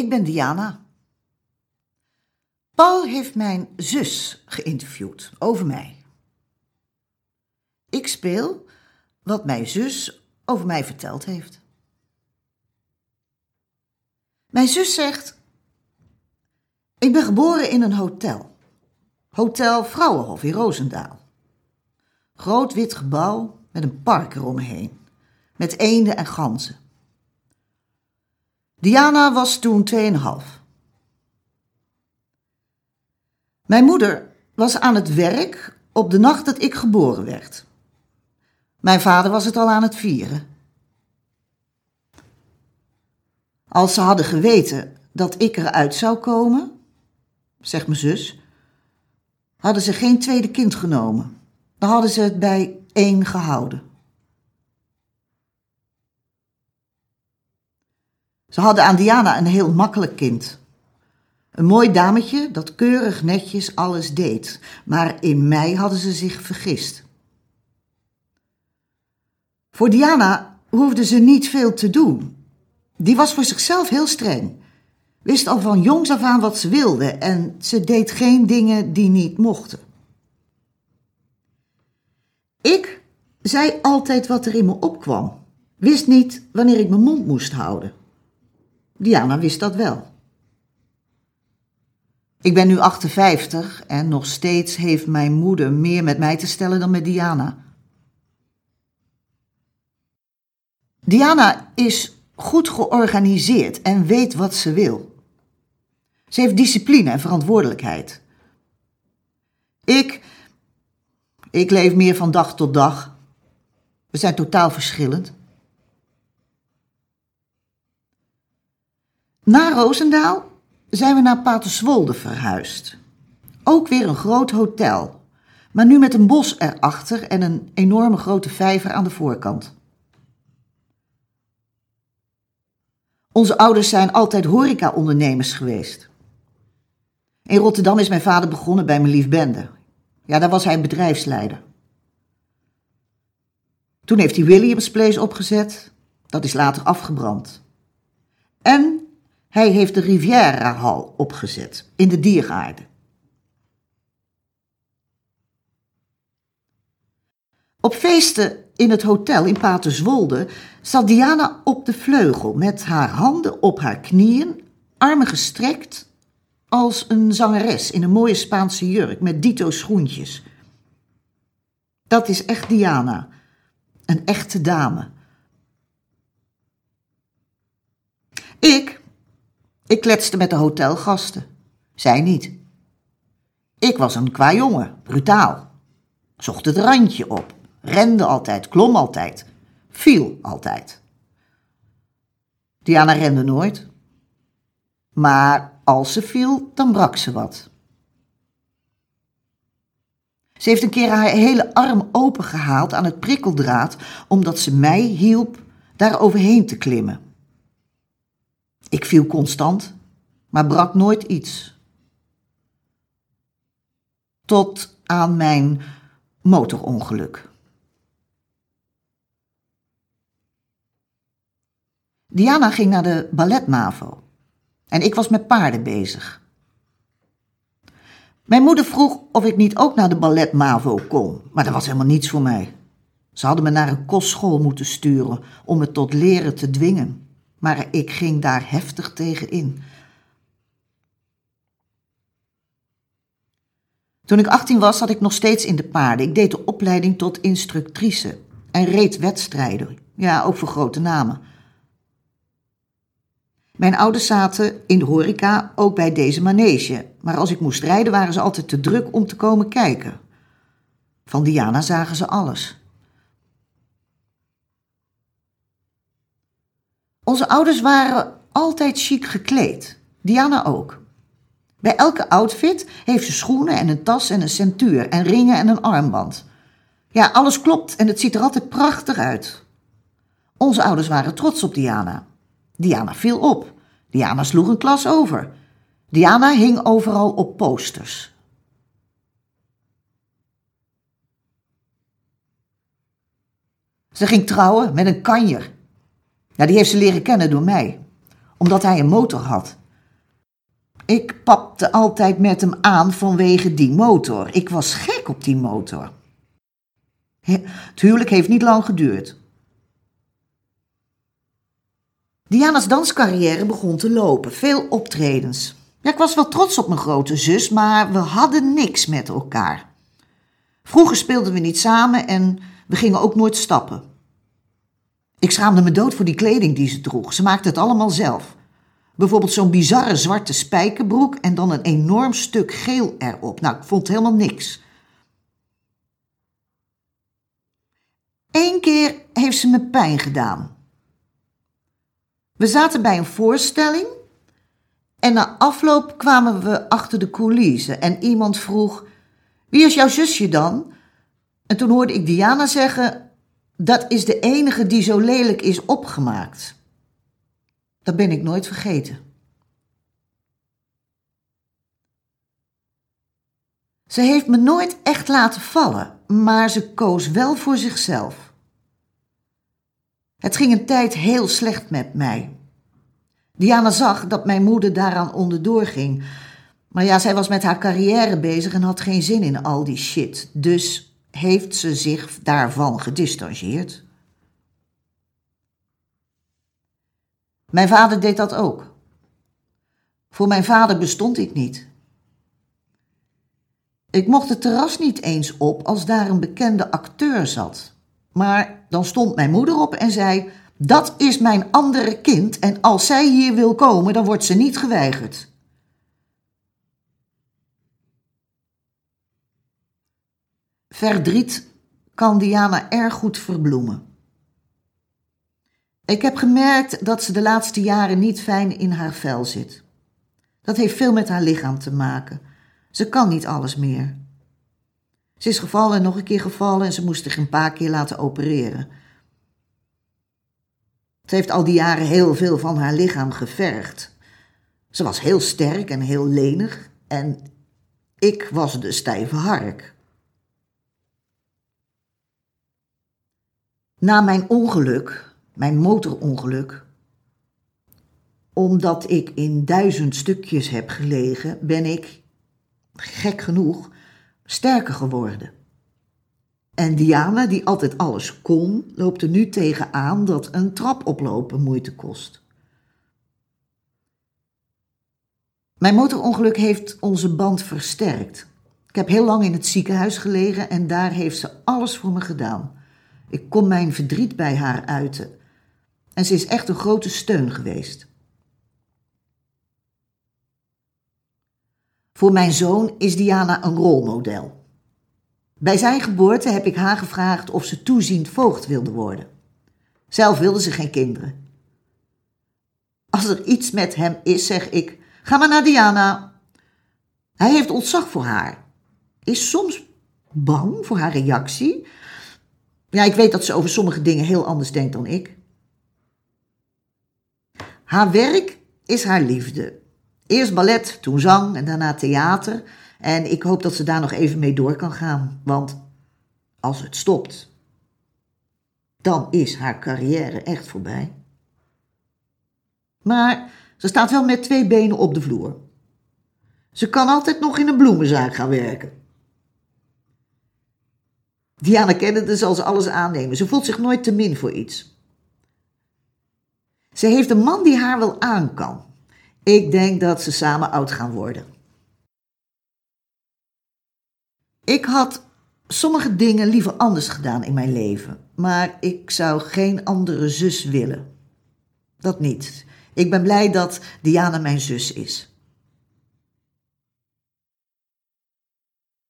ik ben Diana. Paul heeft mijn zus geïnterviewd over mij. Ik speel wat mijn zus over mij verteld heeft. Mijn zus zegt: Ik ben geboren in een hotel. Hotel Vrouwenhof in Roosendaal. Groot wit gebouw met een park eromheen, met eenden en ganzen. Diana was toen 2,5. Mijn moeder was aan het werk op de nacht dat ik geboren werd. Mijn vader was het al aan het vieren. Als ze hadden geweten dat ik eruit zou komen, zegt mijn zus, hadden ze geen tweede kind genomen. Dan hadden ze het bij één gehouden. Ze hadden aan Diana een heel makkelijk kind. Een mooi dametje dat keurig netjes alles deed, maar in mij hadden ze zich vergist. Voor Diana hoefde ze niet veel te doen. Die was voor zichzelf heel streng. Wist al van jongs af aan wat ze wilde en ze deed geen dingen die niet mochten. Ik zei altijd wat er in me opkwam. Wist niet wanneer ik mijn mond moest houden. Diana wist dat wel. Ik ben nu 58 en nog steeds heeft mijn moeder meer met mij te stellen dan met Diana. Diana is goed georganiseerd en weet wat ze wil. Ze heeft discipline en verantwoordelijkheid. Ik. Ik leef meer van dag tot dag. We zijn totaal verschillend. Na Roosendaal zijn we naar Paterswolde verhuisd. Ook weer een groot hotel, maar nu met een bos erachter en een enorme grote vijver aan de voorkant. Onze ouders zijn altijd horeca-ondernemers geweest. In Rotterdam is mijn vader begonnen bij mijn lief Bende. Ja, daar was hij bedrijfsleider. Toen heeft hij Williams Place opgezet. Dat is later afgebrand. En hij heeft de Riviera Hal opgezet in de Diergaarde. Op feesten in het hotel in Paterswolde zat Diana op de vleugel met haar handen op haar knieën, armen gestrekt als een zangeres in een mooie Spaanse jurk met dito schoentjes. Dat is echt Diana, een echte dame. Ik, ik kletste met de hotelgasten, zij niet. Ik was een qua jongen, brutaal. Zocht het randje op, rende altijd, klom altijd, viel altijd. Diana rende nooit, maar als ze viel, dan brak ze wat. Ze heeft een keer haar hele arm opengehaald aan het prikkeldraad, omdat ze mij hielp daar overheen te klimmen. Ik viel constant, maar brak nooit iets. Tot aan mijn motorongeluk. Diana ging naar de balletmavo en ik was met paarden bezig. Mijn moeder vroeg of ik niet ook naar de balletmavo kon, maar dat was helemaal niets voor mij. Ze hadden me naar een kostschool moeten sturen om me tot leren te dwingen, maar ik ging daar heftig tegen in. Toen ik 18 was, zat ik nog steeds in de paarden. Ik deed de opleiding tot instructrice en reed wedstrijden. Ja, ook voor grote namen. Mijn ouders zaten in de horeca ook bij deze manege, maar als ik moest rijden waren ze altijd te druk om te komen kijken. Van Diana zagen ze alles. Onze ouders waren altijd chic gekleed, Diana ook. Bij elke outfit heeft ze schoenen en een tas en een centuur en ringen en een armband. Ja, alles klopt en het ziet er altijd prachtig uit. Onze ouders waren trots op Diana. Diana viel op. Diana sloeg een klas over. Diana hing overal op posters. Ze ging trouwen met een kanjer. Ja, die heeft ze leren kennen door mij, omdat hij een motor had. Ik papte altijd met hem aan vanwege die motor. Ik was gek op die motor. Het huwelijk heeft niet lang geduurd. Diana's danscarrière begon te lopen, veel optredens. Ja, ik was wel trots op mijn grote zus, maar we hadden niks met elkaar. Vroeger speelden we niet samen en we gingen ook nooit stappen. Ik schaamde me dood voor die kleding die ze droeg. Ze maakte het allemaal zelf. Bijvoorbeeld zo'n bizarre zwarte spijkerbroek en dan een enorm stuk geel erop. Nou, ik vond helemaal niks. Eén keer heeft ze me pijn gedaan. We zaten bij een voorstelling en na afloop kwamen we achter de coulissen en iemand vroeg: Wie is jouw zusje dan? En toen hoorde ik Diana zeggen: Dat is de enige die zo lelijk is opgemaakt. Dat ben ik nooit vergeten. Ze heeft me nooit echt laten vallen, maar ze koos wel voor zichzelf. Het ging een tijd heel slecht met mij. Diana zag dat mijn moeder daaraan onderdoor ging. Maar ja, zij was met haar carrière bezig en had geen zin in al die shit. Dus heeft ze zich daarvan gedistanceerd. Mijn vader deed dat ook. Voor mijn vader bestond ik niet. Ik mocht het terras niet eens op als daar een bekende acteur zat. Maar dan stond mijn moeder op en zei: Dat is mijn andere kind en als zij hier wil komen, dan wordt ze niet geweigerd. Verdriet kan Diana erg goed verbloemen. Ik heb gemerkt dat ze de laatste jaren niet fijn in haar vel zit. Dat heeft veel met haar lichaam te maken. Ze kan niet alles meer. Ze is gevallen en nog een keer gevallen en ze moest zich een paar keer laten opereren. Ze heeft al die jaren heel veel van haar lichaam gevergd. Ze was heel sterk en heel lenig en ik was de stijve hark. Na mijn ongeluk, mijn motorongeluk, omdat ik in duizend stukjes heb gelegen, ben ik, gek genoeg, sterker geworden. En Diana, die altijd alles kon, loopt er nu tegenaan dat een trap oplopen moeite kost. Mijn motorongeluk heeft onze band versterkt. Ik heb heel lang in het ziekenhuis gelegen en daar heeft ze alles voor me gedaan. Ik kon mijn verdriet bij haar uiten. En ze is echt een grote steun geweest. Voor mijn zoon is Diana een rolmodel. Bij zijn geboorte heb ik haar gevraagd of ze toeziend voogd wilde worden. Zelf wilde ze geen kinderen. Als er iets met hem is, zeg ik: ga maar naar Diana. Hij heeft ontzag voor haar. Is soms bang voor haar reactie. Ja, ik weet dat ze over sommige dingen heel anders denkt dan ik. Haar werk is haar liefde. Eerst ballet, toen zang en daarna theater. En ik hoop dat ze daar nog even mee door kan gaan. Want als het stopt, dan is haar carrière echt voorbij. Maar ze staat wel met twee benen op de vloer. Ze kan altijd nog in een bloemenzaak gaan werken. Diana Kennedy zal ze alles aannemen. Ze voelt zich nooit te min voor iets. Ze heeft een man die haar wel aan kan. Ik denk dat ze samen oud gaan worden. Ik had sommige dingen liever anders gedaan in mijn leven, maar ik zou geen andere zus willen. Dat niet. Ik ben blij dat Diana mijn zus is.